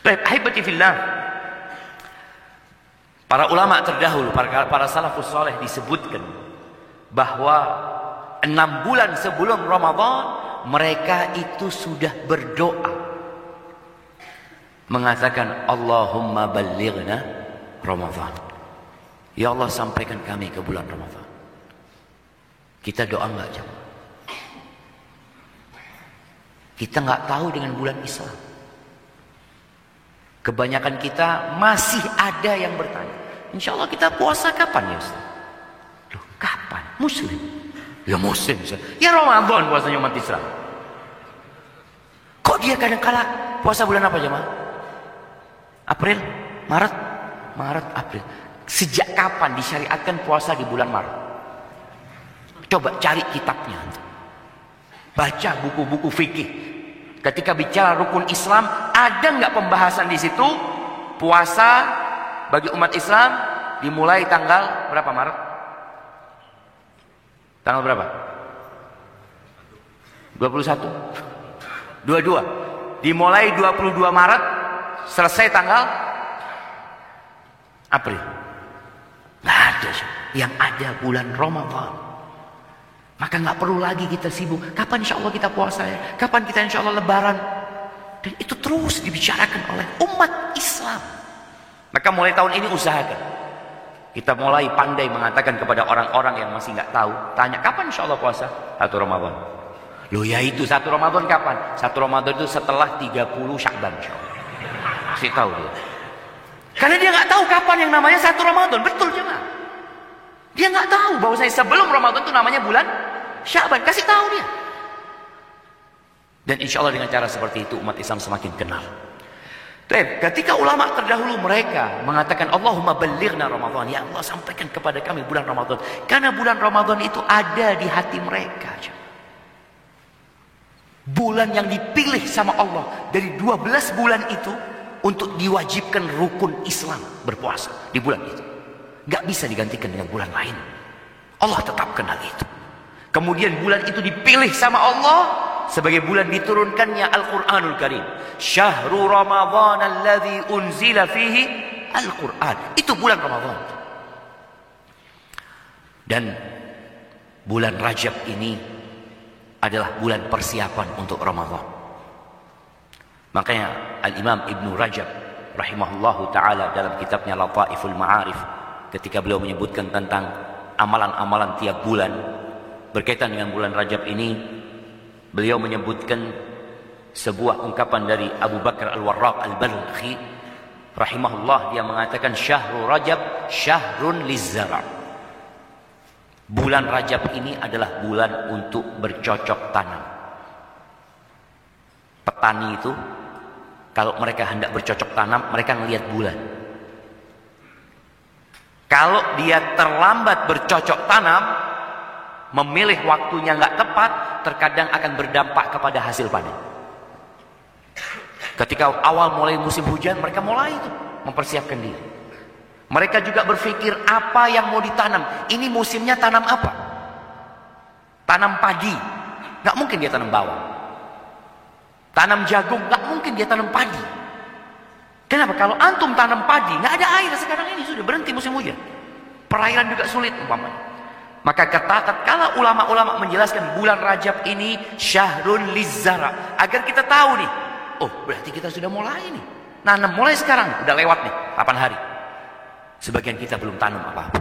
Baik, ahibati fillah. Para ulama terdahulu, para, para salafus soleh disebutkan bahwa enam bulan sebelum Ramadan mereka itu sudah berdoa mengatakan Allahumma balighna Ramadan. Ya Allah sampaikan kami ke bulan Ramadan. Kita doa enggak jemaah? Kita nggak tahu dengan bulan Islam. Kebanyakan kita masih ada yang bertanya. Insya Allah kita puasa kapan ya Ustaz? Loh, kapan? Muslim. Ya Muslim. Ustaz. Ya Ramadan puasanya umat Islam. Kok dia kadang-kala puasa bulan apa jemaah? April? Maret? Maret, April. Sejak kapan disyariatkan puasa di bulan Maret? Coba cari kitabnya. Baca buku-buku fikih. Ketika bicara rukun Islam, ada nggak pembahasan di situ puasa bagi umat Islam dimulai tanggal berapa Maret? Tanggal berapa? 21. 22. Dimulai 22 Maret, selesai tanggal April. Nggak ada. Yang ada bulan Ramadan. Maka nggak perlu lagi kita sibuk. Kapan insya Allah kita puasa ya? Kapan kita insya Allah lebaran? Dan itu terus dibicarakan oleh umat Islam. Maka mulai tahun ini usahakan. Kita mulai pandai mengatakan kepada orang-orang yang masih nggak tahu. Tanya, kapan insya Allah puasa? Satu Ramadan. Loh ya itu, satu Ramadan kapan? Satu Ramadan itu setelah 30 Syakban insya Allah. Kasih tahu dia. Karena dia nggak tahu kapan yang namanya satu Ramadan. Betul jemaah. Dia nggak tahu bahwa saya sebelum Ramadan itu namanya bulan Syaban, kasih tahu dia. Dan insya Allah dengan cara seperti itu umat Islam semakin kenal. Baik, ketika ulama terdahulu mereka mengatakan Allahumma balighna Ramadan, ya Allah sampaikan kepada kami bulan Ramadan. Karena bulan Ramadan itu ada di hati mereka. Bulan yang dipilih sama Allah dari 12 bulan itu untuk diwajibkan rukun Islam berpuasa di bulan itu. Gak bisa digantikan dengan bulan lain. Allah tetap kenal itu. Kemudian bulan itu dipilih sama Allah sebagai bulan diturunkannya Al-Qur'anul Karim. Syahrul Ramadan alladzi unzila fihi Al-Qur'an. Itu bulan Ramadan. Dan bulan Rajab ini adalah bulan persiapan untuk Ramadan. Makanya Al-Imam Ibnu Rajab rahimahullahu taala dalam kitabnya Lataiful Ma'arif ketika beliau menyebutkan tentang amalan-amalan tiap bulan berkaitan dengan bulan Rajab ini beliau menyebutkan sebuah ungkapan dari Abu Bakar Al-Warraq Al-Balkhi. Rahimahullah dia mengatakan syahrul Rajab syahrun lizzara bulan Rajab ini adalah bulan untuk bercocok tanam. Petani itu kalau mereka hendak bercocok tanam mereka melihat bulan. Kalau dia terlambat bercocok tanam memilih waktunya nggak tepat, terkadang akan berdampak kepada hasil panen. Ketika awal mulai musim hujan, mereka mulai itu mempersiapkan diri. Mereka juga berpikir apa yang mau ditanam. Ini musimnya tanam apa? Tanam padi. Nggak mungkin dia tanam bawang. Tanam jagung, nggak mungkin dia tanam padi. Kenapa? Kalau antum tanam padi, nggak ada air sekarang ini sudah berhenti musim hujan. Perairan juga sulit umpamanya. Maka kata kala ulama-ulama menjelaskan bulan Rajab ini syahrul lizara agar kita tahu nih. Oh, berarti kita sudah mulai nih. Nanam mulai sekarang, udah lewat nih 8 hari. Sebagian kita belum tanam apa-apa.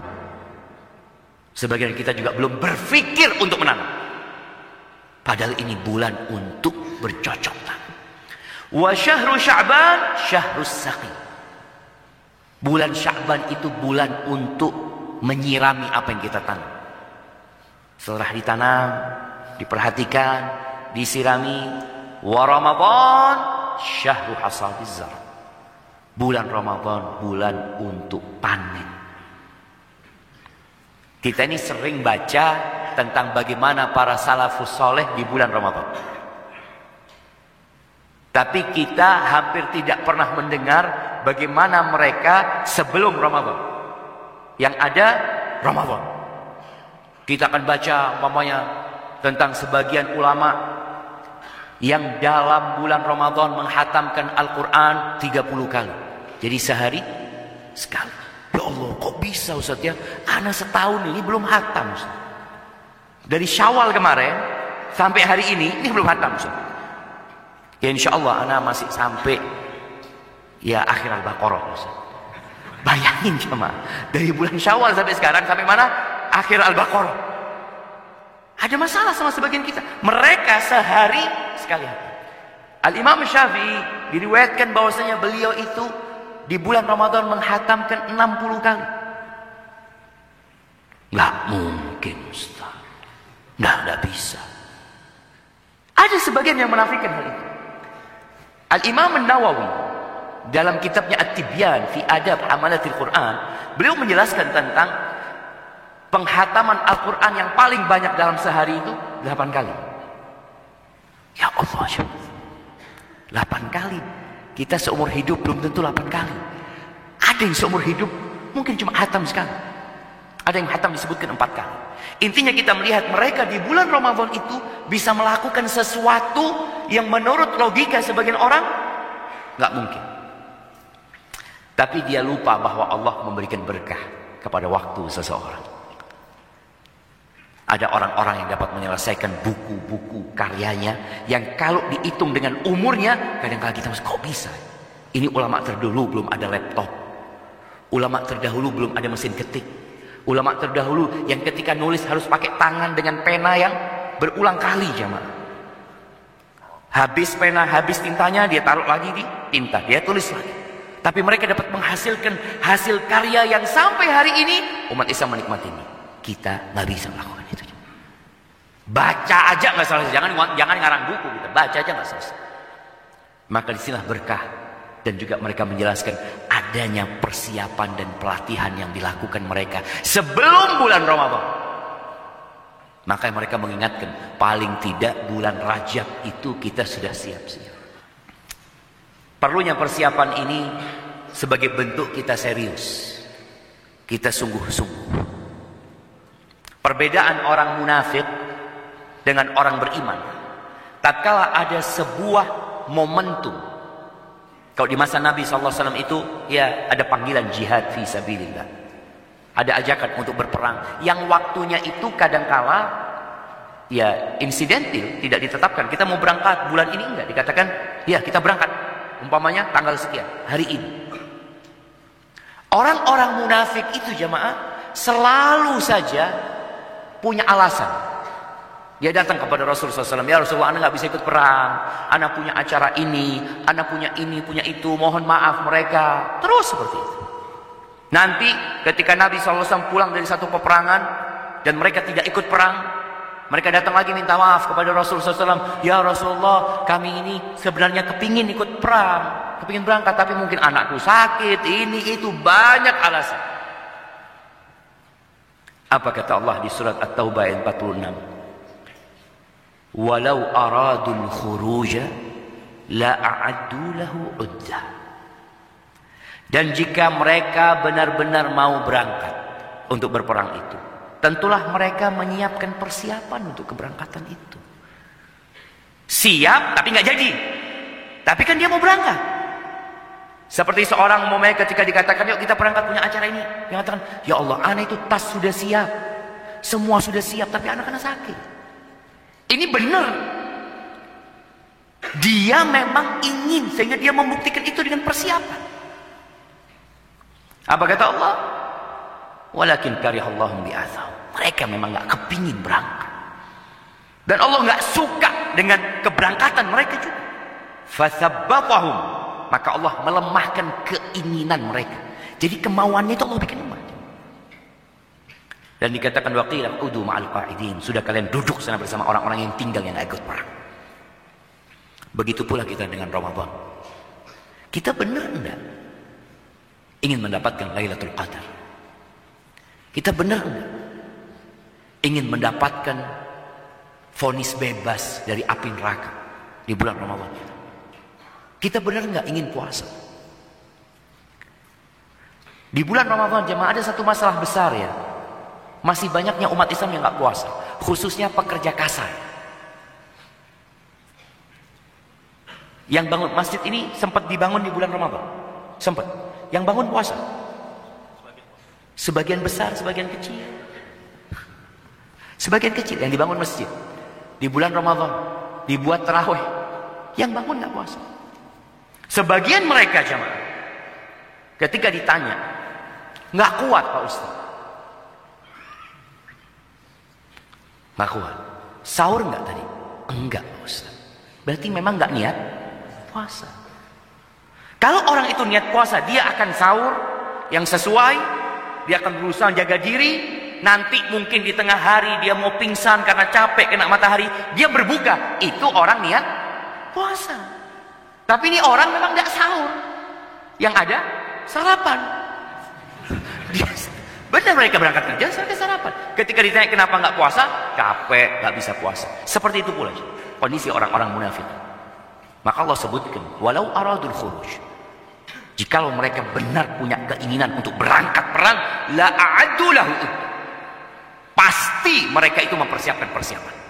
Sebagian kita juga belum berpikir untuk menanam. Padahal ini bulan untuk bercocok tanam. Wa syahru Sya'ban syahrus saqi. Bulan Sya'ban itu bulan untuk menyirami apa yang kita tanam. Setelah ditanam, diperhatikan, disirami. Wa Ramadan syahru hasadiz zar. Bulan Ramadan bulan untuk panen. Kita ini sering baca tentang bagaimana para salafus soleh di bulan Ramadan. Tapi kita hampir tidak pernah mendengar bagaimana mereka sebelum Ramadan. Yang ada Ramadan. Kita akan baca umpamanya tentang sebagian ulama yang dalam bulan Ramadan menghatamkan Al-Quran 30 kali. Jadi sehari sekali. Ya Allah, kok bisa Ustaz ya? Anak setahun ini belum hatam Ustaz. Dari Syawal kemarin sampai hari ini ini belum hatam Ustaz. Ya insya Allah anak masih sampai ya akhir Al-Baqarah Ustaz. Bayangin cuma dari bulan Syawal sampai sekarang sampai mana? Akhir Al-Baqarah. Ada masalah sama sebagian kita. Mereka sehari sekali Al-Imam Syafi'i diriwayatkan bahwasanya beliau itu di bulan Ramadan menghatamkan 60 kali. Nggak mungkin Ustaz. Nggak, nggak bisa. Ada sebagian yang menafikan hal itu. Al-Imam Nawawi dalam kitabnya At-Tibyan fi Adab Hamalatil Quran, beliau menjelaskan tentang penghataman Al-Quran yang paling banyak dalam sehari itu 8 kali. Ya Allah, 8 kali. Kita seumur hidup belum tentu 8 kali. Ada yang seumur hidup mungkin cuma hatam sekali. Ada yang hatam disebutkan 4 kali. Intinya kita melihat mereka di bulan Ramadan itu bisa melakukan sesuatu yang menurut logika sebagian orang nggak mungkin. Tapi dia lupa bahwa Allah memberikan berkah kepada waktu seseorang. Ada orang-orang yang dapat menyelesaikan buku-buku karyanya yang kalau dihitung dengan umurnya kadang-kadang kita masih kok bisa? Ini ulama terdahulu belum ada laptop. Ulama terdahulu belum ada mesin ketik. Ulama terdahulu yang ketika nulis harus pakai tangan dengan pena yang berulang kali jamaah. Habis pena, habis tintanya dia taruh lagi di tinta, dia tulis lagi. Tapi mereka dapat menghasilkan hasil karya yang sampai hari ini umat Islam menikmati ini. Kita nggak bisa melakukan itu. Baca aja nggak selesai. Jangan jangan ngarang buku kita. Baca aja nggak selesai. Maka di sinilah berkah dan juga mereka menjelaskan adanya persiapan dan pelatihan yang dilakukan mereka sebelum bulan Ramadan. Maka mereka mengingatkan paling tidak bulan Rajab itu kita sudah siap-siap. Perlunya persiapan ini sebagai bentuk kita serius. Kita sungguh-sungguh. Perbedaan orang munafik dengan orang beriman. Tatkala ada sebuah momentum. Kalau di masa Nabi SAW itu ya ada panggilan jihad fi sabilillah. Ada ajakan untuk berperang. Yang waktunya itu kadangkala ya insidentil, tidak ditetapkan. Kita mau berangkat bulan ini enggak. Dikatakan ya kita berangkat. Umpamanya tanggal sekian, hari ini. Orang-orang munafik itu jamaah selalu saja punya alasan. Dia datang kepada Rasulullah SAW, ya Rasulullah, anak nggak bisa ikut perang, anak punya acara ini, anak punya ini, punya itu, mohon maaf mereka. Terus seperti itu. Nanti ketika Nabi SAW pulang dari satu peperangan dan mereka tidak ikut perang, mereka datang lagi minta maaf kepada Rasulullah SAW. Ya Rasulullah, kami ini sebenarnya kepingin ikut perang, kepingin berangkat, tapi mungkin anakku sakit, ini itu banyak alasan. Apa kata Allah di surat At-Taubah ayat 46? Walau aradul khuruja la a'addu lahu. Dan jika mereka benar-benar mau berangkat untuk berperang itu, tentulah mereka menyiapkan persiapan untuk keberangkatan itu. Siap tapi nggak jadi. Tapi kan dia mau berangkat. Seperti seorang momen ketika dikatakan, yuk kita berangkat punya acara ini. Dia mengatakan, ya Allah, anak itu tas sudah siap. Semua sudah siap, tapi anak-anak sakit. Ini benar. Dia memang ingin, sehingga dia membuktikan itu dengan persiapan. Apa kata Allah? Walakin karihallahum bi'athau. Mereka memang gak kepingin berangkat. Dan Allah gak suka dengan keberangkatan mereka juga. Fasabbatahum maka Allah melemahkan keinginan mereka. Jadi kemauannya itu Allah bikin lemah. Dan dikatakan waqilah udu ma'al qa'idin. Sudah kalian duduk sana bersama orang-orang yang tinggal yang ikut perang. Begitu pula kita dengan Ramadan. Kita benar enggak ingin mendapatkan Lailatul Qadar? Kita benar enggak ingin mendapatkan vonis bebas dari api neraka di bulan Ramadan? Kita benar nggak ingin puasa? Di bulan Ramadan jemaah ada satu masalah besar ya. Masih banyaknya umat Islam yang nggak puasa, khususnya pekerja kasar. Yang bangun masjid ini sempat dibangun di bulan Ramadan. Sempat. Yang bangun puasa. Sebagian besar, sebagian kecil. Sebagian kecil yang dibangun masjid. Di bulan Ramadan. Dibuat terawih. Yang bangun nggak puasa. Sebagian mereka jamaah. Ketika ditanya. nggak kuat Pak Ustaz. Nggak kuat. Sahur nggak tadi? Enggak Pak Ustaz. Berarti memang nggak niat puasa. Kalau orang itu niat puasa, dia akan sahur yang sesuai, dia akan berusaha jaga diri, nanti mungkin di tengah hari dia mau pingsan karena capek kena matahari, dia berbuka. Itu orang niat puasa. Tapi ini orang memang tidak sahur. Yang ada sarapan. Dia, benar mereka berangkat kerja, saya sarapan. Ketika ditanya kenapa nggak puasa, capek, nggak bisa puasa. Seperti itu pula kondisi orang-orang munafik. Maka Allah sebutkan, walau aradul khuruj. Jikalau mereka benar punya keinginan untuk berangkat perang, la a'addu. Pasti mereka itu mempersiapkan persiapan.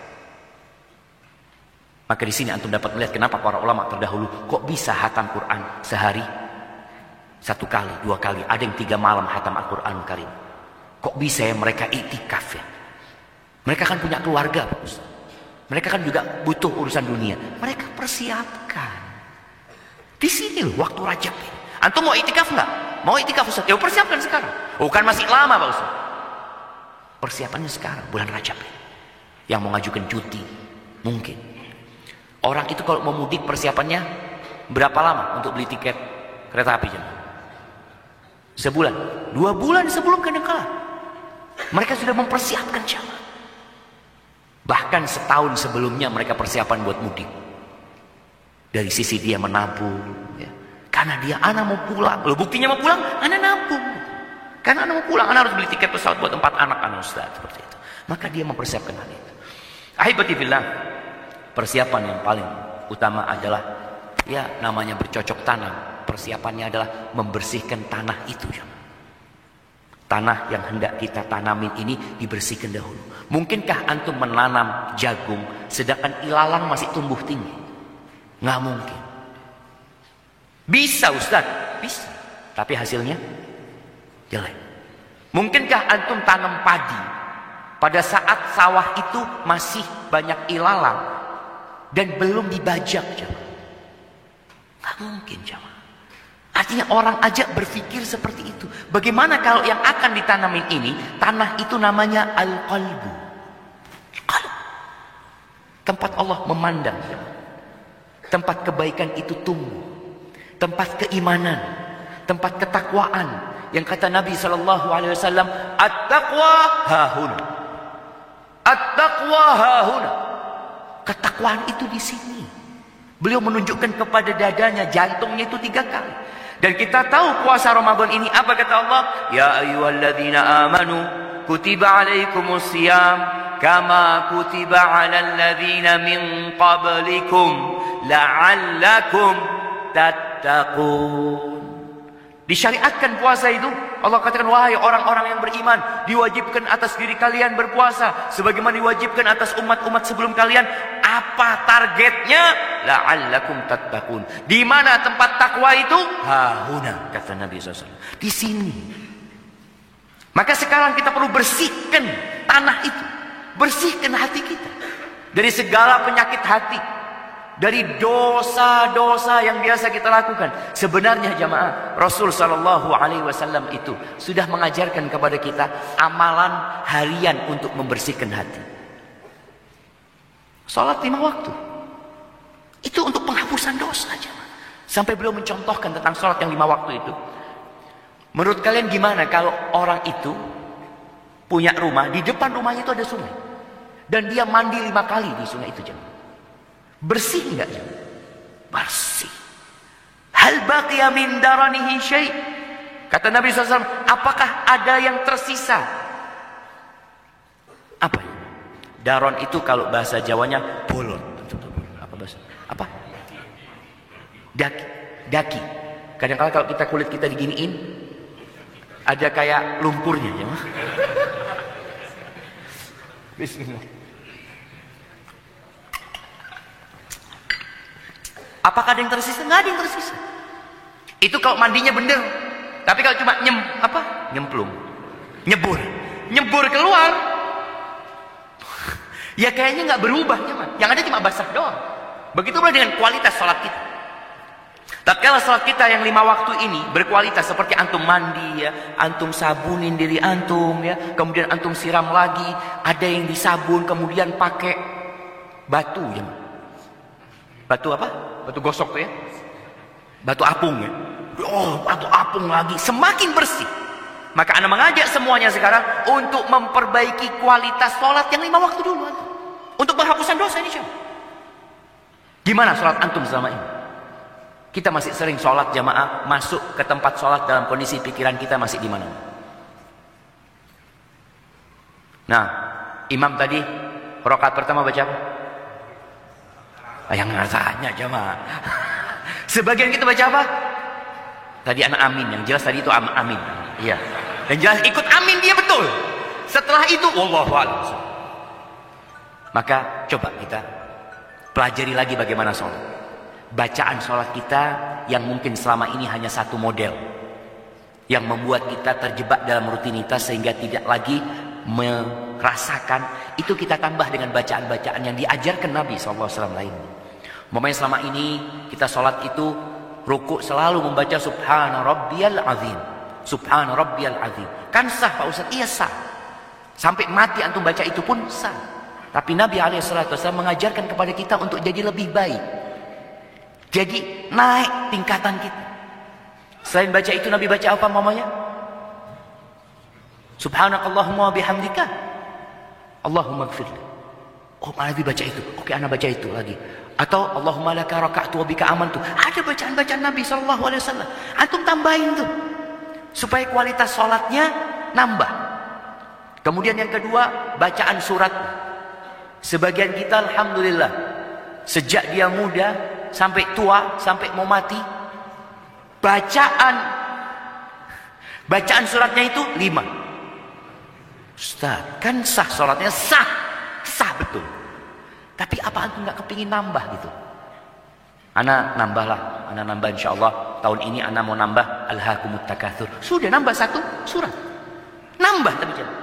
Maka di sini antum dapat melihat kenapa para ulama terdahulu kok bisa hatam Quran sehari satu kali, dua kali, ada yang tiga malam hatam Al-Quran Karim. Kok bisa ya mereka itikaf ya? Mereka kan punya keluarga. Mereka kan juga butuh urusan dunia. Mereka persiapkan. Di sini loh waktu Rajab. Antum mau itikaf nggak? Mau itikaf Ustaz? Ya persiapkan sekarang. Bukan masih lama Pak Ustaz. Persiapannya sekarang, bulan Rajab. Yang mau ngajukan cuti. Mungkin. Orang itu kalau mau mudik persiapannya berapa lama untuk beli tiket kereta api? Sebulan, dua bulan sebelum kadangkala. Mereka sudah mempersiapkan jamaah. Bahkan setahun sebelumnya mereka persiapan buat mudik. Dari sisi dia menabung. Ya. Karena dia anak mau pulang. Loh buktinya mau pulang, anak nabung. Karena anak mau pulang, anak harus beli tiket pesawat buat empat anak anak Ustaz. Seperti itu. Maka dia mempersiapkan hal itu. Ahibati billah. Persiapan yang paling utama adalah ya namanya bercocok tanam persiapannya adalah membersihkan tanah itu. Tanah yang hendak kita tanamin ini dibersihkan dahulu. Mungkinkah antum menanam jagung sedangkan ilalang masih tumbuh tinggi? Nggak mungkin. Bisa Ustaz, bisa. Tapi hasilnya jelek. Mungkinkah antum tanam padi pada saat sawah itu masih banyak ilalang dan belum dibajak jamaah? Nggak mungkin jamaah. Artinya orang aja berpikir seperti itu. Bagaimana kalau yang akan ditanamin ini, tanah itu namanya al-qalbu. Tempat Allah memandang. Tempat kebaikan itu tumbuh. Tempat keimanan. Tempat ketakwaan. Yang kata Nabi SAW, At-taqwa hahuna. At-taqwa hahuna. Ketakwaan itu di sini. Beliau menunjukkan kepada dadanya, jantungnya itu tiga kali. Dan kita tahu puasa Ramadan ini apa kata Allah? Ya ayyuhalladzina amanu kutiba alaikumus siyam kama kutiba alal ladzina min qablikum la'allakum tattaqun. Disyariatkan puasa itu Allah katakan wahai orang-orang yang beriman diwajibkan atas diri kalian berpuasa. Sebagaimana diwajibkan atas umat-umat sebelum kalian apa targetnya? La'allakum tattaqun. Di mana tempat takwa itu? Hahuna kata Nabi SAW di sini. Maka sekarang kita perlu bersihkan tanah itu. Bersihkan hati kita. Dari segala penyakit hati dari dosa-dosa yang biasa kita lakukan. Sebenarnya jamaah Rasul Shallallahu Alaihi Wasallam itu sudah mengajarkan kepada kita amalan harian untuk membersihkan hati. Salat lima waktu itu untuk penghapusan dosa jamaah. Sampai beliau mencontohkan tentang salat yang lima waktu itu. Menurut kalian gimana kalau orang itu punya rumah di depan rumahnya itu ada sungai dan dia mandi lima kali di sungai itu jemaah. Bersih enggak? Bersih. Hal baqiya min daranihi syai' Kata Nabi SAW, apakah ada yang tersisa? Apa? Daron itu kalau bahasa Jawanya bolon. Apa bahasa? Apa? Daki. Daki. Kadang-kadang kalau kita kulit kita diginiin, ada kayak lumpurnya ya. Bismillah. Apakah ada yang tersisa? Nggak ada yang tersisa. Itu kalau mandinya bener. Tapi kalau cuma nyem apa? Nyemplung. Nyebur. Nyebur keluar. ya kayaknya nggak berubah nyaman. Yang ada cuma basah doang. Begitu pula dengan kualitas sholat kita. Tak kalau sholat kita yang lima waktu ini berkualitas seperti antum mandi ya, antum sabunin diri antum ya, kemudian antum siram lagi, ada yang disabun kemudian pakai batu ya. Batu apa? Batu gosok tuh ya. Batu apung ya. Oh, batu apung lagi, semakin bersih. Maka anda mengajak semuanya sekarang untuk memperbaiki kualitas sholat yang lima waktu dulu. Untuk penghapusan dosa ini. Gimana sholat antum selama ini? Kita masih sering sholat jamaah masuk ke tempat sholat dalam kondisi pikiran kita masih di mana? Nah, imam tadi rokat pertama baca apa? Yang rasanya jamaah. Sebagian kita baca apa? Tadi anak amin, yang jelas tadi itu amin. Iya. Dan jelas ikut amin dia betul. Setelah itu wallahu Maka coba kita pelajari lagi bagaimana sholat bacaan sholat kita yang mungkin selama ini hanya satu model yang membuat kita terjebak dalam rutinitas sehingga tidak lagi merasakan itu kita tambah dengan bacaan-bacaan yang diajarkan Nabi SAW lain. Momennya selama ini kita sholat itu ruku selalu membaca Subhana Rabbiyal Azim. Subhana Rabbiyal Azim. Kan sah Pak Ustaz? Iya sah. Sampai mati antum baca itu pun sah. Tapi Nabi SAW mengajarkan kepada kita untuk jadi lebih baik. Jadi naik tingkatan kita. Selain baca itu Nabi baca apa mamanya? Subhanakallahumma bihamdika. Allahumma gfirli. Oh Nabi baca itu. Oke anak baca itu lagi. Atau Allahumma laka raka'tu wa bika amantu. Ada bacaan-bacaan Nabi sallallahu alaihi wasallam. Antum tambahin tuh. Supaya kualitas sholatnya nambah. Kemudian yang kedua, bacaan surat. Sebagian kita alhamdulillah sejak dia muda sampai tua, sampai mau mati. Bacaan bacaan suratnya itu lima. Ustaz, kan sah sholatnya sah. Tapi apa antum nggak kepingin nambah gitu? Ana nambahlah, ana nambah insya Allah tahun ini ana mau nambah alhaakumut takatsur. Sudah nambah satu surat, nambah tapi jangan.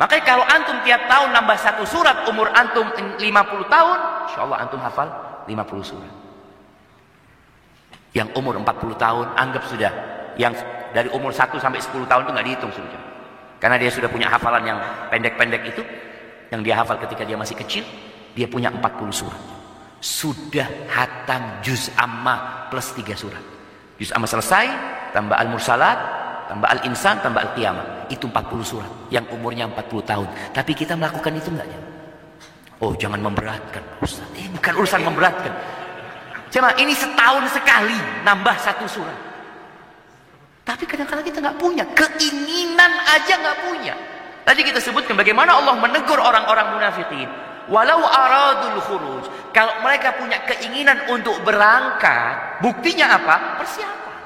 Makanya kalau antum tiap tahun nambah satu surat umur antum 50 tahun, insya Allah antum hafal 50 surat. Yang umur 40 tahun anggap sudah yang dari umur 1 sampai 10 tahun itu nggak dihitung sudah. Karena dia sudah punya hafalan yang pendek-pendek itu yang dia hafal ketika dia masih kecil, dia punya 40 surat. Sudah hatam juz amma plus 3 surat. Juz amma selesai, tambah al-mursalat, tambah al-insan, tambah al-qiyamah. Itu 40 surat yang umurnya 40 tahun. Tapi kita melakukan itu enggak ya? Oh, jangan memberatkan, Ustaz. Ini bukan urusan memberatkan. Cuma ini setahun sekali nambah satu surat. Tapi kadang-kadang kita nggak punya keinginan aja nggak punya. Tadi kita sebutkan bagaimana Allah menegur orang-orang munafikin. Walau aradul khuruj. Kalau mereka punya keinginan untuk berangkat, buktinya apa? Persiapan.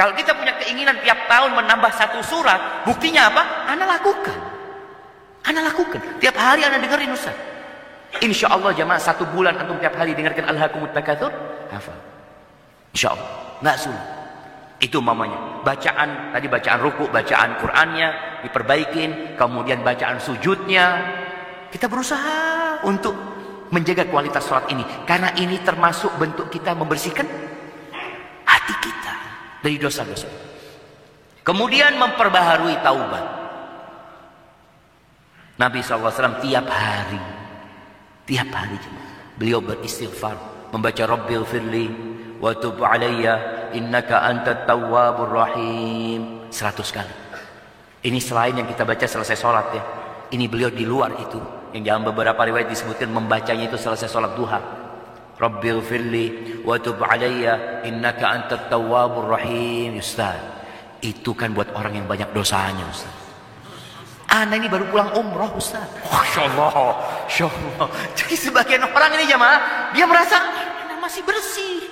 Kalau kita punya keinginan tiap tahun menambah satu surat, buktinya apa? Anda lakukan. Anda lakukan. Tiap hari Anda dengerin Ustaz. Insya Allah jamaah satu bulan antum tiap hari dengarkan Al-Hakumut Takathur, hafal. Insya Allah, nggak sulit. Itu mamanya. Bacaan, tadi bacaan ruku, bacaan Qur'annya, diperbaikin, kemudian bacaan sujudnya. Kita berusaha untuk menjaga kualitas sholat ini. Karena ini termasuk bentuk kita membersihkan hati kita dari dosa-dosa. Kemudian memperbaharui taubat. Nabi SAW tiap hari Tiap hari beliau beristighfar, membaca Rabbil firli wa tub alayya innaka antat tawwabur rahim 100 kali. Ini selain yang kita baca selesai sholat ya. Ini beliau di luar itu. Yang dalam beberapa riwayat disebutkan membacanya itu selesai sholat duha. Rabbil firli wa tub alayya innaka antat tawwabur rahim. Ustaz, itu kan buat orang yang banyak dosanya Ustaz. Anda ini baru pulang umroh Ustaz. Masya Allah. Masya Allah. Jadi sebagian orang ini jamaah, dia merasa masih bersih.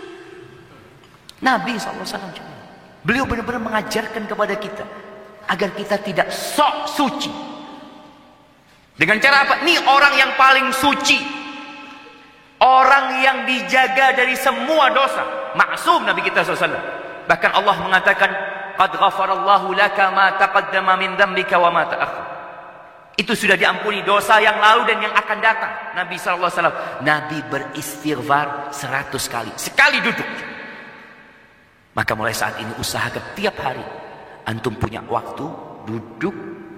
Nabi SAW. Beliau benar-benar mengajarkan kepada kita. Agar kita tidak sok suci. Dengan cara apa? Ini orang yang paling suci. Orang yang dijaga dari semua dosa. Maksum Nabi kita SAW. Bahkan Allah mengatakan, Qad ghafarallahu laka ma taqaddama min dhanbika wa ma ta'akhir. Itu sudah diampuni dosa yang lalu dan yang akan datang. Nabi SAW. Nabi beristighfar seratus kali. Sekali duduk. Maka mulai saat ini usahakan tiap hari. Antum punya waktu duduk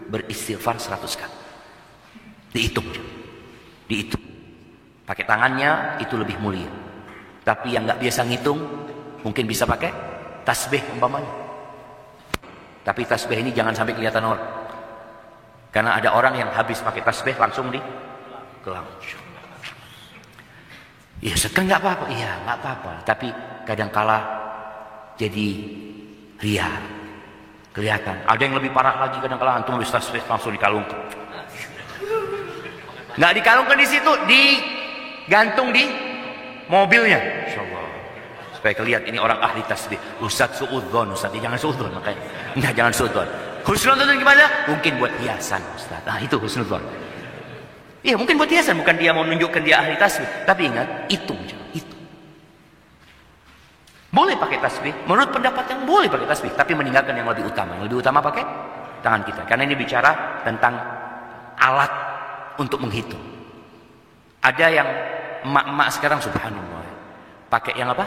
beristighfar seratus kali. Dihitung. Dihitung. Pakai tangannya itu lebih mulia. Tapi yang nggak biasa ngitung, mungkin bisa pakai tasbih umpamanya. Tapi tasbih ini jangan sampai kelihatan orang. Karena ada orang yang habis pakai tasbih langsung di kelang. Ya sekarang nggak apa-apa, iya nggak apa-apa. Tapi kadang kala jadi ria, kelihatan. Ada yang lebih parah lagi kadang kala antum habis tasbih langsung dikalungkan. Nggak dikalungkan di situ, di gantung di mobilnya. Insyaallah. Supaya kelihatan ini orang ahli tasbih. Ustaz suudzon, Ustaz. Jangan suudzon makanya. Enggak, jangan suudzon. Husnudzon gimana? Mungkin buat hiasan, Ustaz. Nah, itu husnudzon. Iya, mungkin buat hiasan, bukan dia mau menunjukkan dia ahli tasbih. Tapi ingat, itu. Boleh pakai tasbih, menurut pendapat yang boleh pakai tasbih, tapi meninggalkan yang lebih utama. Yang lebih utama pakai tangan kita. Karena ini bicara tentang alat untuk menghitung. Ada yang emak-emak sekarang subhanallah. Pakai yang apa?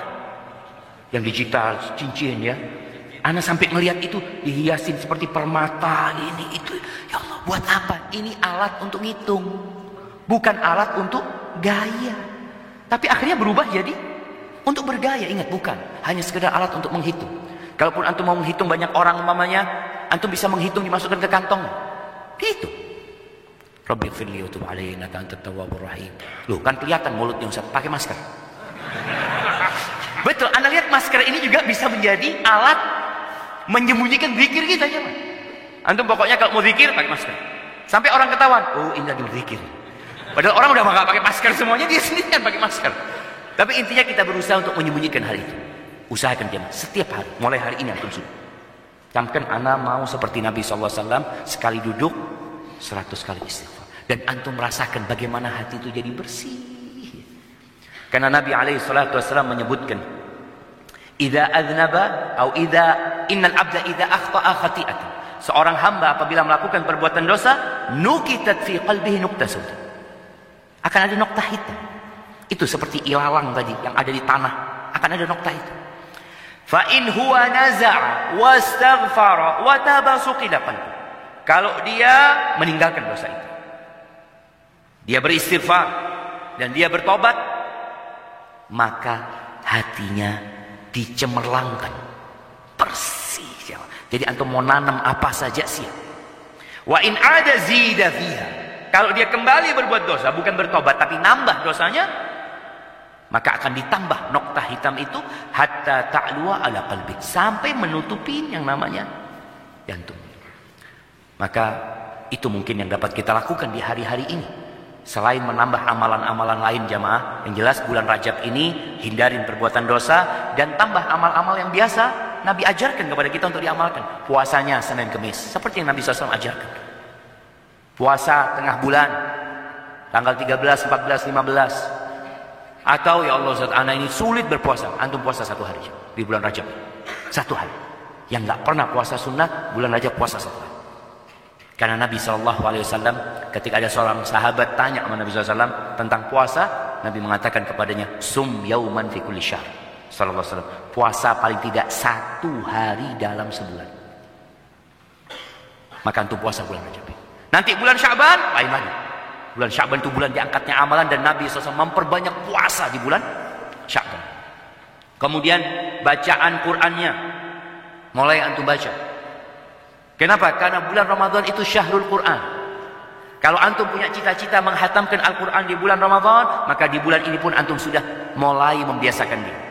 Yang digital, cincin ya. Ana sampai ngelihat itu dihiasin seperti permata ini itu. Ya Allah, buat apa? Ini alat untuk ngitung. Bukan alat untuk gaya. Tapi akhirnya berubah jadi untuk bergaya. Ingat, bukan. Hanya sekedar alat untuk menghitung. Kalaupun antum mau menghitung banyak orang umpamanya, antum bisa menghitung dimasukkan ke kantong. Itu. Rabbi firli wa tub antat tawwabur rahim. Loh, kan kelihatan mulutnya Ustaz pakai masker. Betul, Anda lihat masker ini juga bisa menjadi alat menyembunyikan zikir kita ya, Antum pokoknya kalau mau zikir pakai masker. Sampai orang ketahuan, oh ini lagi berzikir. Padahal orang udah nggak pakai masker semuanya, dia sendiri kan pakai masker. Tapi intinya kita berusaha untuk menyembunyikan hal itu. Usahakan jemaah setiap hari, mulai hari ini antum sudah. Camkan anak mau seperti Nabi SAW sekali duduk seratus kali istighfar. Dan antum merasakan bagaimana hati itu jadi bersih. Karena Nabi wasallam menyebutkan, "Idza adznaba atau idza innal abda idza akhta'a khati'atan." Seorang hamba apabila melakukan perbuatan dosa, nukitat fi qalbihi nuqtasud. Akan ada noktah hitam. Itu seperti ilalang tadi yang ada di tanah, akan ada noktah itu. Fa in huwa naza'a wastaghfara wa taba. Kalau dia meninggalkan dosa itu. Dia beristighfar dan dia bertobat, maka hatinya dicemerlangkan. Bersih. Jadi antum mau nanam apa saja siap. Wa in ada zida fiha. Kalau dia kembali berbuat dosa, bukan bertobat tapi nambah dosanya, maka akan ditambah nokta hitam itu hatta ta'lua ala qalbi sampai menutupi yang namanya jantung. Maka itu mungkin yang dapat kita lakukan di hari-hari ini. Selain menambah amalan-amalan lain jamaah, yang jelas bulan Rajab ini hindarin perbuatan dosa dan tambah amal-amal yang biasa Nabi ajarkan kepada kita untuk diamalkan. Puasanya Senin Kemis, seperti yang Nabi SAW ajarkan. Puasa tengah bulan, tanggal 13, 14, 15. Atau ya Allah Ustaz, anak ini sulit berpuasa. Antum puasa satu hari di bulan Rajab. Satu hari. Yang nggak pernah puasa sunnah, bulan Rajab puasa satu hari. Karena Nabi SAW ketika ada seorang sahabat tanya sama Nabi SAW tentang puasa, Nabi mengatakan kepadanya, Sum yauman fi kulli syahr. Sallallahu alaihi wasallam. Puasa paling tidak satu hari dalam sebulan. Maka untuk puasa bulan Rajab. Nanti bulan Syaban, lain lagi. Bulan Syaban itu bulan diangkatnya amalan dan Nabi SAW memperbanyak puasa di bulan Syaban. Kemudian bacaan Qur'annya. Mulai antum baca. Kenapa? Karena bulan Ramadan itu syahrul Quran. Kalau antum punya cita-cita menghatamkan Al-Quran di bulan Ramadan, maka di bulan ini pun antum sudah mulai membiasakan diri.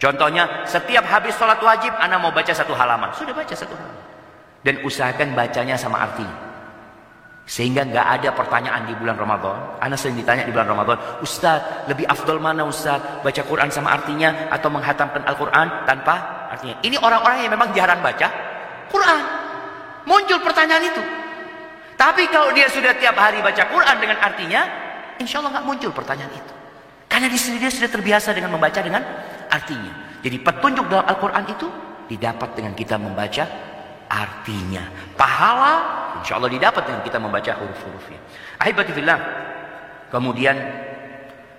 Contohnya, setiap habis sholat wajib, anak mau baca satu halaman. Sudah baca satu halaman. Dan usahakan bacanya sama artinya. Sehingga nggak ada pertanyaan di bulan Ramadan. Anak sering ditanya di bulan Ramadan, Ustaz, lebih afdol mana Ustaz? Baca Quran sama artinya atau menghatamkan Al-Quran tanpa artinya? Ini orang-orang yang memang jarang baca Quran. Muncul pertanyaan itu. Tapi kalau dia sudah tiap hari baca Quran dengan artinya, insya Allah nggak muncul pertanyaan itu. Karena di sini dia sudah terbiasa dengan membaca dengan artinya. Jadi petunjuk dalam Al-Quran itu didapat dengan kita membaca artinya. Pahala insya Allah didapat dengan kita membaca huruf-hurufnya. Ahibatifillah. Kemudian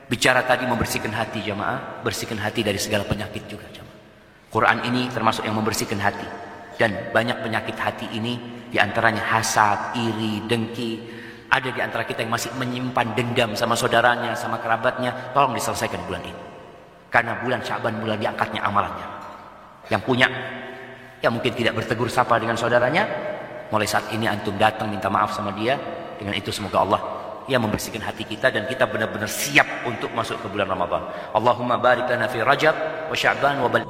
bicara tadi membersihkan hati jamaah. Bersihkan hati dari segala penyakit juga jamaah. Quran ini termasuk yang membersihkan hati. Dan banyak penyakit hati ini di antaranya hasad, iri, dengki. Ada di antara kita yang masih menyimpan dendam sama saudaranya, sama kerabatnya. Tolong diselesaikan bulan ini. Karena bulan Syaban bulan diangkatnya amalannya. Yang punya, yang mungkin tidak bertegur sapa dengan saudaranya. Mulai saat ini antum datang minta maaf sama dia. Dengan itu semoga Allah yang membersihkan hati kita dan kita benar-benar siap untuk masuk ke bulan Ramadan. Allahumma barik lana fi Rajab wa Sya'ban wa bal